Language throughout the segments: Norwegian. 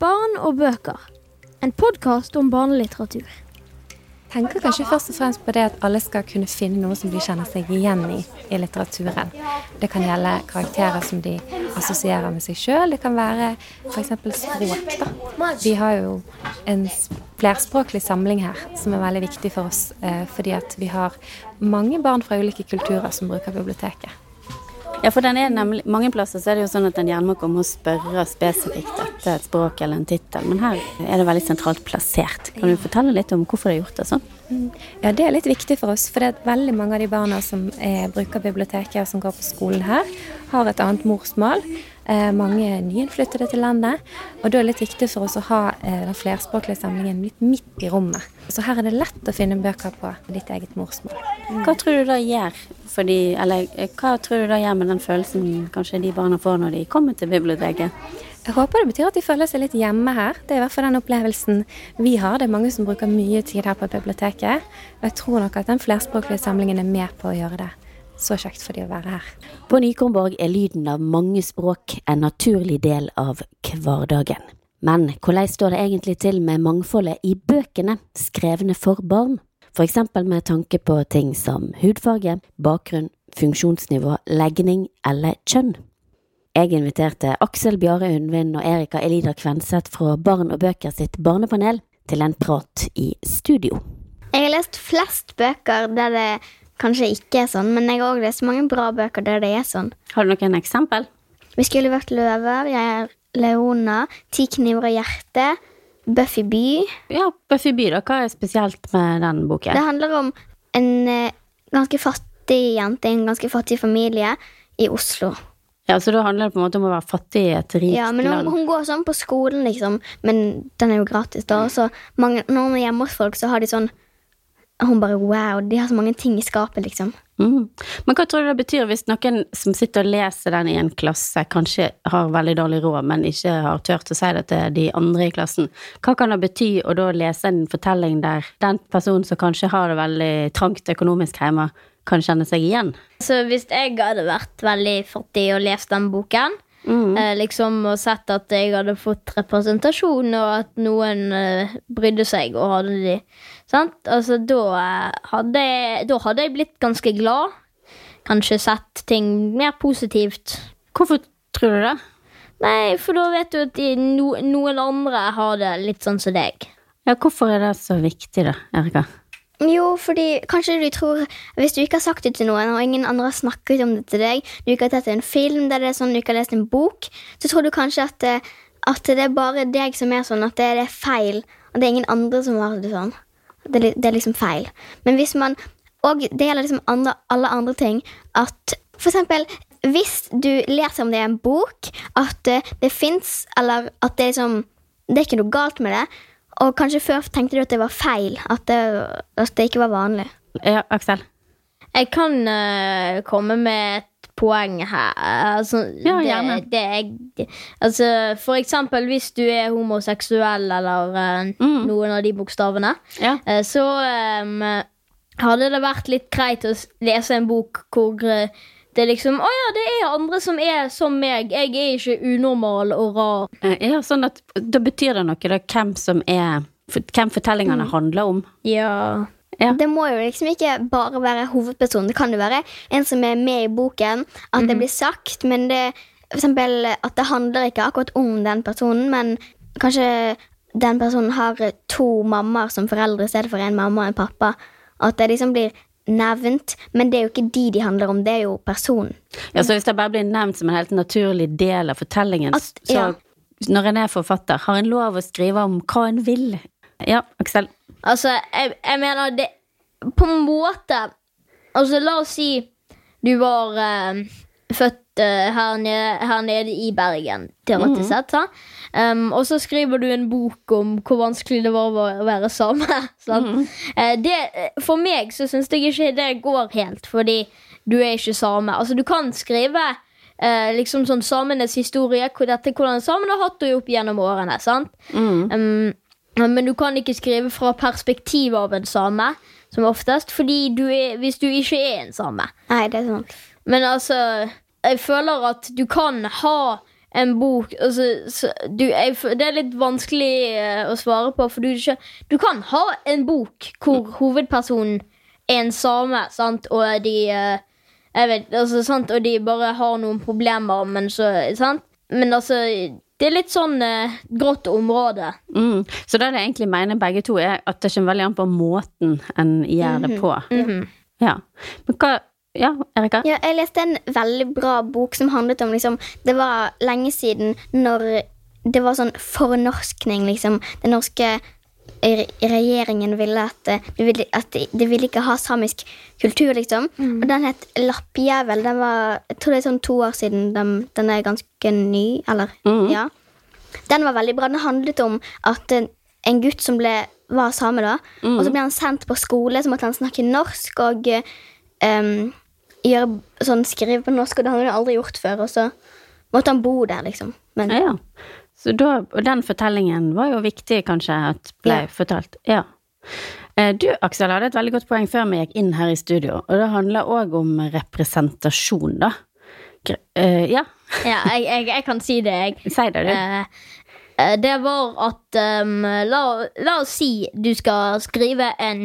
Barn og bøker. En podkast om barnelitteratur. tenker kanskje først og fremst på det at alle skal kunne finne noe som de kjenner seg igjen i i litteraturen. Det kan gjelde karakterer som de assosierer med seg sjøl. Det kan være f.eks. språk. da. Vi har jo en flerspråklig samling her som er veldig viktig for oss, eh, fordi at vi har mange barn fra ulike kulturer som bruker biblioteket. Ja, for den er nemlig, mange plasser så er det jo sånn at en gjerne må komme og spørre spesifikt etter et språk eller en tittel, men her er det veldig sentralt plassert. Kan du fortelle litt om hvorfor du har gjort det sånn? Ja, det er litt viktig for oss, for det er veldig mange av de barna som er, bruker biblioteket og som går på skolen her, har et annet morsmål. Eh, mange nyinnflyttede til landet, og da er det litt viktig for oss å ha eh, den flerspråklige samlingen litt midt i rommet. Så her er det lett å finne bøker på ditt eget morsmål. Hva tror du da gjør for de, eller eh, hva tror du da gjør med den følelsen kanskje de barna får når de kommer til biblioteket? Jeg håper det betyr at de føler seg litt hjemme her. Det er i hvert fall den opplevelsen vi har. Det er mange som bruker mye tid her på biblioteket. Og jeg tror nok at den flerspråklige samlingen er med på å gjøre det så kjekt for de å være her. På Nykornborg er lyden av mange språk en naturlig del av hverdagen. Men hvordan står det egentlig til med mangfoldet i bøkene skrevne for barn? Eksempel med tanke på ting som hudfarge, bakgrunn, funksjonsnivå, legning eller kjønn. Jeg inviterte Aksel Bjare Undvin og Erika Elida Kvenseth fra Barn og bøker sitt barnepanel til en prat i studio. Jeg har lest flest bøker der det kanskje ikke er sånn, men jeg har òg lest mange bra bøker der det er sånn. Har du noen eksempel? Vi skulle vært løver, jeg er Leona, Ti kniver og hjerte, Buffy by. Ja, Buffy by, da. Hva er spesielt med den boken? Det handler om en eh, ganske fattig jente i en ganske fattig familie i Oslo. Ja, Så da handler det på en måte om å være fattig i et rikt Ja, men hun, land? hun går sånn på skolen, liksom, men den er jo gratis, da. Så mange, når hun er hjemme hos folk, så har de sånn Hun bare wow, de har så mange ting i skapet, liksom. Mm. Men hva tror du det betyr hvis noen som sitter og leser den i en klasse, kanskje har veldig dårlig råd, men ikke har turt å si det til de andre i klassen? Hva kan det bety å da lese en fortelling der den personen som kanskje har det veldig trangt økonomisk hjemme, kan kjenne seg igjen? Så hvis jeg hadde vært veldig fattig og lest den boken, eh, liksom og sett at jeg hadde fått representasjon, og at noen eh, brydde seg og hadde de Sant? Altså, da eh, hadde, jeg, da hadde jeg blitt ganske glad. Kanskje sett ting mer positivt. Hvorfor tror du det? Nei, for da vet du at no, noen andre har det litt sånn som deg. Ja, hvorfor er det så viktig, da, Erika? Jo, fordi kanskje du tror Hvis du ikke har sagt det til noen, og ingen andre har snakket om det til deg, du ikke har tatt en film der det er sånn, du ikke har lest en bok, så tror du kanskje at, det- at det er bare deg som er sånn, at det er feil. At det er ingen andre som har det sånn. Det det er liksom feil. Men hvis man Og det gjelder liksom andre, alle andre ting. At for eksempel hvis du leser om det i en bok, at eh, det fins, eller at det liksom Det er ikke noe galt med det. Og kanskje før tenkte du at det var feil. At det, at det ikke var vanlig. Ja, Aksel? Jeg kan uh, komme med et poeng her. Altså, Ja, gjerne. Det, det er, altså, for eksempel hvis du er homoseksuell eller uh, Mm. noen av de bokstavene, Ja. uh, så um, hadde det vært litt greit å lese en bok hvor det er liksom Å ja, det er andre som er som meg. Jeg er ikke unormal og rar. Eh, Ja, sånn at Da betyr det noe, da, hvem som er Hvem fortellingene handler om. Ja. Ja. Det må jo liksom ikke bare være hovedpersonen. Det kan jo være en som er med i boken. At det blir sagt, men det, for eksempel, at det handler ikke akkurat om den personen, men kanskje den personen har to mammaer som foreldre i stedet for en mamma og en pappa. At det liksom blir nevnt, men det er jo ikke de de handler om, det er jo personen. Ja, så Hvis det bare blir nevnt som en helt naturlig del av fortellingen, At- så når en er forfatter, har en lov å skrive om hva en vil? Ja, Aksel? Altså, jeg, jeg mener det På en måte Altså, la oss si du var eh, født uh, her, nede, her nede i Bergen, teoretisk sett. sant? Um, og så skriver du en bok om hvor vanskelig det var å være same. sant? Eh, det, for meg så syns jeg ikke det går helt, fordi du er ikke same. Altså, du kan skrive uh, liksom sånn samenes historie, hvor dette hvordan samene har hatt det opp gjennom årene. sant? Um, men du kan ikke skrive fra perspektivet av en same, som oftest, fordi du er, hvis du ikke er en same. Nei, det er sånn. Men altså, jeg føler at du kan ha en bok altså, så, du, jeg, Det er litt vanskelig eh, å svare på, for du, du kan ha en bok hvor hovedpersonen er en same, sant, og de eh, jeg vet, altså, sant, Og de bare har noen problemer, men så sant? Men altså Det er litt sånn eh, grått område. Mm. Så det det egentlig mener begge to, er at det kommer veldig an på måten en gjør det på. Ja. Men hva Ja, Erika? Ja, jeg leste en veldig bra bok som handlet om liksom, Det var lenge siden når det var sånn fornorskning, liksom. Den norske regjeringen ville at eh, de ville, at de, ville ikke ha samisk kultur, liksom. Og den het Lappjævel. Den var, jeg tror det er sånn to år siden. Den, den er ganske ny, eller? Ja. Den var veldig bra. Den handlet om at en, en gutt som ble, var same, da, og så ble han sendt på skole, så måtte han snakke norsk og eh, em, gjøre, sånn, skrive på norsk, og det hadde han aldri gjort før. Og så måtte han bo der, liksom. Men Ja, ja. Så da, og den fortellingen var jo viktig, kanskje, at ble Ja. fortalt. Ja. Eh, Du, Aksel, hadde et veldig godt poeng før vi gikk inn her i studio, og det handler òg om representasjon, da. Eh, Ja, Ja, jeg, jeg, jeg kan si det, jeg. si det, du. Eh, det var at um, la, la oss si du skal skrive en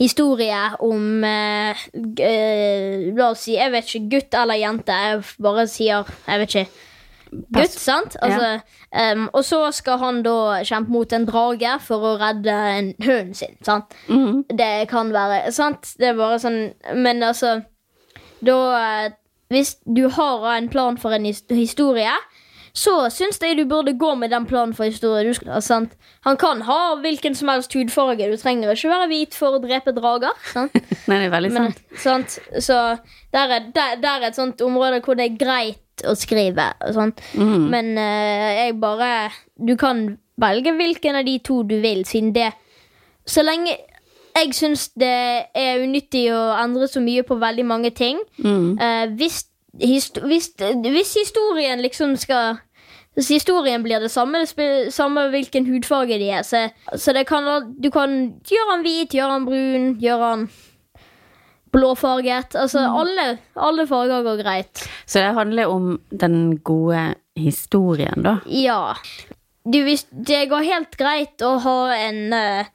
historie om uh, eh, La oss si, jeg vet ikke, gutt eller jente. Jeg bare sier Jeg vet ikke. Gutt, sant? Altså, em, og så skal han da kjempe mot en drage for å redde en hunden sin. Sant? Mhm. Det kan være sant? Det er bare sånn Men altså Da eh, Hvis du har en plan for en historie, så syns jeg du burde gå med den planen for historie. Du skal, sant? Han kan ha hvilken som helst hudfarge. Du trenger ikke være hvit for å drepe drager. Sant? Nei, det er veldig Men, sant. sant? Så der er, der, der er et sånt område hvor det er greit å skrive. Mm. Men uh, jeg bare Du kan velge hvilken av de to du vil, siden det Så lenge jeg syns det er unyttig å endre så mye på veldig mange ting. Eh, hvis, hist hvis, hvis historien liksom skal hvis historien blir det samme, det samme hvilken hudfarge de er. Så, så det kan, du kan gjøre han hvit, gjøre han brun, gjøre han blåfarget. Altså alle, alle farger går greit. Så det handler om den gode historien, da. Ja. Du, hvis det går helt greit å ha en eh,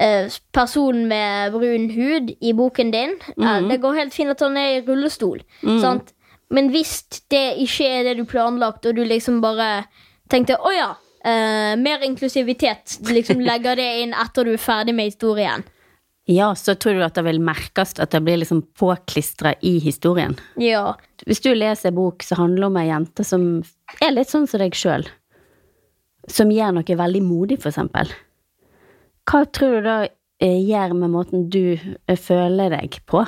eh, person med brun hud i boken din. Ja, det går helt fint at han er i rullestol. Sant? Men hvis det ikke er det du planlagt, og du liksom bare tenkte å ja, eh, mer inklusivitet, du liksom legger det inn etter du er ferdig med historien. Ja, så tror du at det vil merkes at det blir liksom påklistra i historien. Ja. Hvis du leser en bok som handler om ei jente som er litt sånn som deg sjøl, som gjør noe veldig modig, for eksempel, hva tror du da eh, gjør med måten du eh, føler deg på?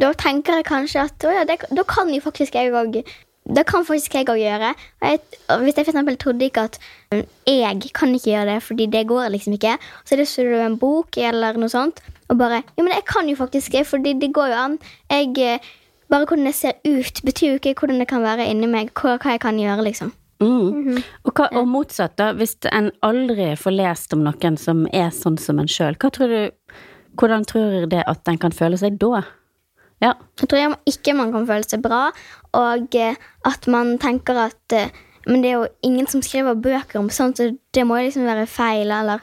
Da tenker jeg kanskje at å ja, det, da kan jo faktisk jeg òg Det kan faktisk jeg òg gjøre. Og jeg, og hvis jeg for eksempel trodde ikke at mm, jeg kan ikke gjøre det, fordi det går liksom ikke, så leser du en bok eller noe sånt, og bare Jo, men jeg kan jo faktisk det, fordi det går jo an. Jeg eh, Bare hvordan det ser ut, betyr jo ikke hvordan det kan være inni meg, hva, hva jeg kan gjøre, liksom. Mm. og, hva, og motsatt, da. Hvis en aldri får lest om noen som er sånn som en sjøl, hvordan tror du det at en kan føle seg da? Ja. Jeg tror ikke man kan føle seg bra, og eh, at man tenker at eh, Men det er jo ingen som skriver bøker om sånt, så det må jo liksom være feil, eller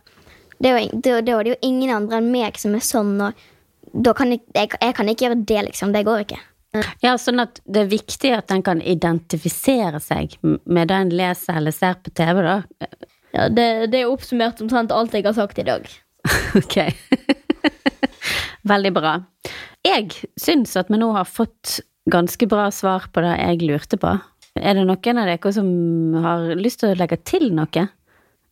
Det er jo, det, det er jo ingen andre enn meg som er sånn, og da kan jeg, jeg, jeg kan ikke gjøre det, liksom. Det går ikke. ja, sånn at det er viktig at en kan identifisere seg med det en leser eller ser på TV, da. ja det, det er oppsummert omtrent alt jeg har sagt i dag. Ok. Veldig bra. Jeg syns at vi nå har fått ganske bra svar på det jeg lurte på. Er det noen av dere som har lyst til å legge til noe?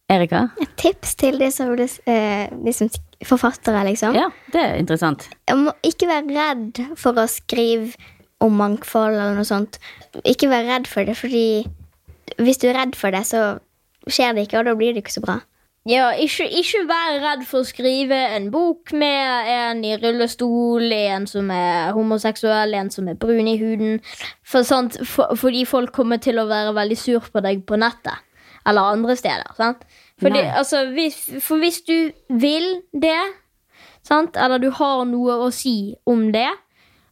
Erika? Et tips til de som, eh, de som forfattere, liksom. Ja, det er interessant. Jeg må ikke være redd for å skrive om mangfold eller noe sånt. Ikke være redd for det, fordi hvis du er redd for det, så skjer det ikke, og da blir det ikke så bra. Ja, ikke, ikke vær redd for å skrive en bok med en i rullestol, en som er homoseksuell, en som er brun i huden. For, sant? For, fordi folk kommer til å være veldig sur på deg på nettet. Eller andre steder. Sant? Fordi, altså, hvis, for hvis du vil det, sant? eller du har noe å si om det,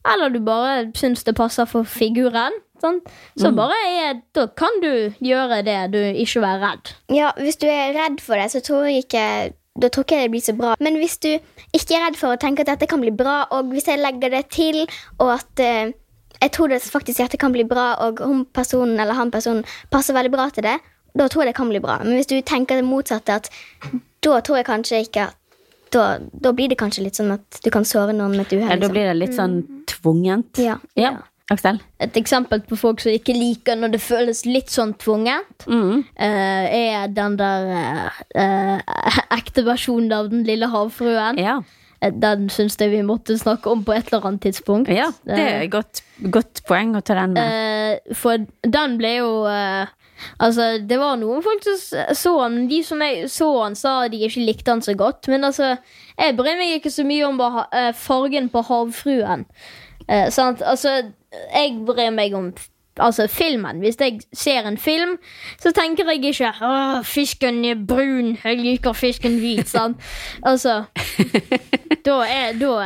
eller du bare syns det passer for figuren, sant? Så bare er Da kan du gjøre det, du ikke være redd. Ja, hvis du er redd for det, så tror jeg ikke da tror ikke jeg det blir så bra. Men hvis du ikke er redd for å tenke at dette kan bli bra, og hvis jeg legger det til, og at uh, jeg tror det faktisk dette kan bli bra, og hun personen eller han personen passer veldig bra til det, da tror jeg det kan bli bra. Men hvis du tenker det motsatte, at da tror jeg kanskje ikke at da, da blir det kanskje litt sånn at du kan såre noen med et uhell. Ja, da liksom. blir det litt sånn tvungent. Ja. Ja, Aksel? Et eksempel på folk som ikke liker når det føles litt sånn tvungent, Mm. uh, er den der uh, ekte versjonen av Den lille havfruen. Ja. Den syns jeg vi måtte snakke om på et eller annet tidspunkt. ja, det er et godt, godt poeng å ta den med. Uh, for den ble jo Altså, det var noen folk som så han, men de som jeg så han, sa de ikke likte han så godt. Men altså, jeg bryr meg ikke så mye om fargen på havfruen. Eh, sant? Altså, jeg bryr meg om altså, filmen. Hvis jeg ser en film, så tenker jeg ikke 'Å, fisken er brun, jeg liker fisken hvit. Sant? Altså Da er Da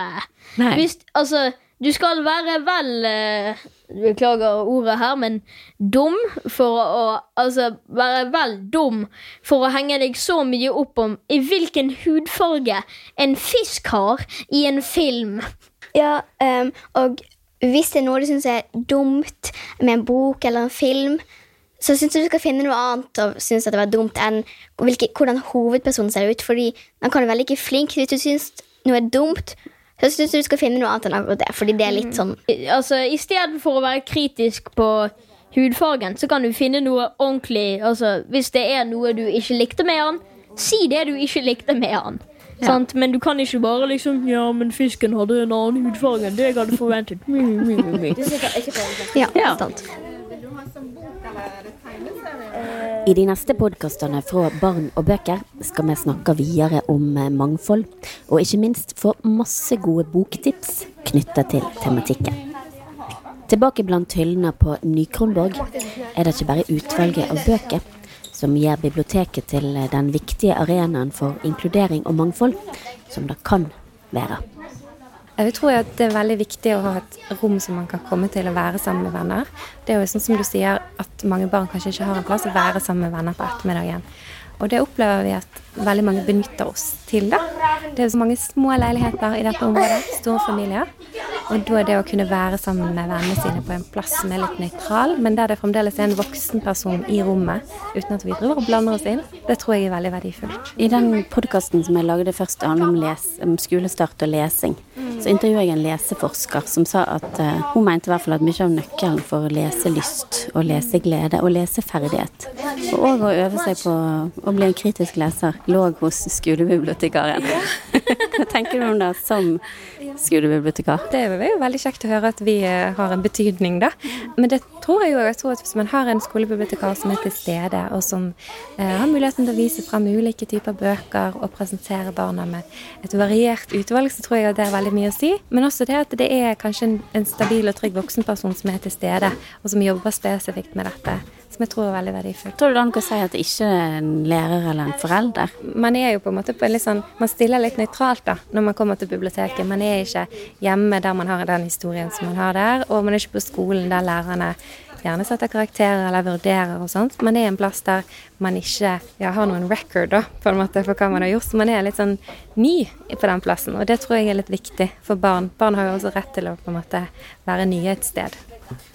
Nei. hvis, altså, du skal være vel eh, Beklager ordet her, men dum for å Altså være vel dum for å henge deg så mye opp om i hvilken hudfarge en fisk har i en film. Ja, um, og hvis det er noe du syns er dumt med en bok eller en film, så syns jeg du skal finne noe annet og synes at det var dumt enn hvilke, hvordan hovedpersonen ser ut. Fordi han kan være like flink hvis du syns noe er dumt. Så syns jeg du skal finne noe annet enn akkurat det. Fordi det er litt sånn Altså, Istedenfor å være kritisk på hudfargen, så kan du finne noe ordentlig altså, Hvis det er noe du ikke likte med han, si det du ikke likte med han. Sant? Men du kan ikke bare liksom Ja, men fisken hadde en annen hudfarge enn det jeg hadde forventet. Mi, mi, mi, mi. Ja, Ja. sant. I de neste podkastene fra Barn og bøker skal vi snakke videre om eh, mangfold, og ikke minst få masse gode boktips knytta til tematikken. Tilbake blant hyllene på Ny-Kronborg er det ikke bare utvalget av bøker som gjør biblioteket til eh, den viktige arenaen for inkludering og mangfold som det kan være. Jeg tror at det er veldig viktig å ha et rom som man kan komme til å være sammen med venner. Det er jo sånn som du sier at mange barn kanskje ikke har en plass å være sammen med venner på ettermiddagen. Og det opplever vi at veldig mange benytter oss til. da. Det er så mange små leiligheter i dette området, store familier. Og da er det å kunne være sammen med vennene sine på en plass som er litt nøytral, men der det fremdeles er en voksen person i rommet, uten at vi driver og blander oss inn, det tror jeg er veldig verdifullt. I den podkasten som jeg lagde først om, les, om skolestart og lesing, så intervjuet jeg en leseforsker som sa at uh, hun mente i hvert fall at mye av nøkkelen for leselyst og leseglede og leseferdighet, og òg å øve seg på å bli en kritisk leser, lå hos skolebibliotekaren. Hva tenker du om det som skolebibliotekar? Det er jo veldig kjekt å høre at vi eh, har en betydning, da. Men det tror jeg jo jeg tror at hvis man har en skolebibliotekar som er til stede, og som eh, har muligheten til å vise fram ulike typer bøker og presentere barna med et variert utvalg, så tror jeg at det er veldig mye å si. Men også det at det er kanskje en, en stabil og trygg voksenperson som er til stede, og som jobber spesifikt med dette. Som jeg tror er veldig verdifullt. Tror du det an å si at det ikke er en lærer eller en forelder? man er jo på en måte på en litt sånn Man stiller litt nøytralt da når man kommer til biblioteket. Man er ikke hjemme der man har den historien som man har der, og man er ikke på skolen der lærerne gjerne setter karakterer eller vurderer og sånt. men det er en plass der man ikke ja, har noen record da, på en måte for hva man har gjort. Så man er litt sånn ny på den plassen, og det tror jeg er litt viktig for barn. Barn har jo også rett til å på en måte være nye et sted.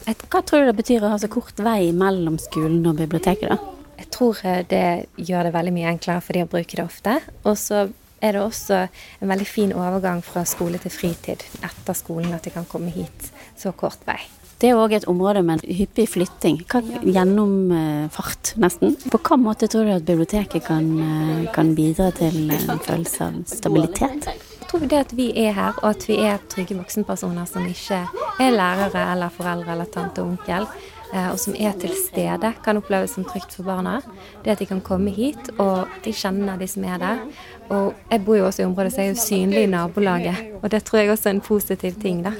Hva tror du det betyr å ha så kort vei mellom skolen og biblioteket, da? Jeg tror eh, det gjør det veldig mye enklere for de å bruke det ofte. Og så er det også en veldig fin overgang fra skole til fritid etter skolen, at de kan komme hit så kort vei. Det er òg et område med hyppig flytting. Gjennomfart, nesten. På hvilken måte tror du at biblioteket kan, eh, kan bidra til en følelse av stabilitet? Jeg tror det at vi er her, og at vi er trygge voksenpersoner som ikke er lærere eller foreldre eller tante og onkel, eh, og som er til stede, kan oppleves som trygt for barna. Det at de kan komme hit, og de kjenner de som er der. Og jeg bor jo også i området, så jeg er jo synlig i nabolaget, og det tror jeg også er en positiv ting, da.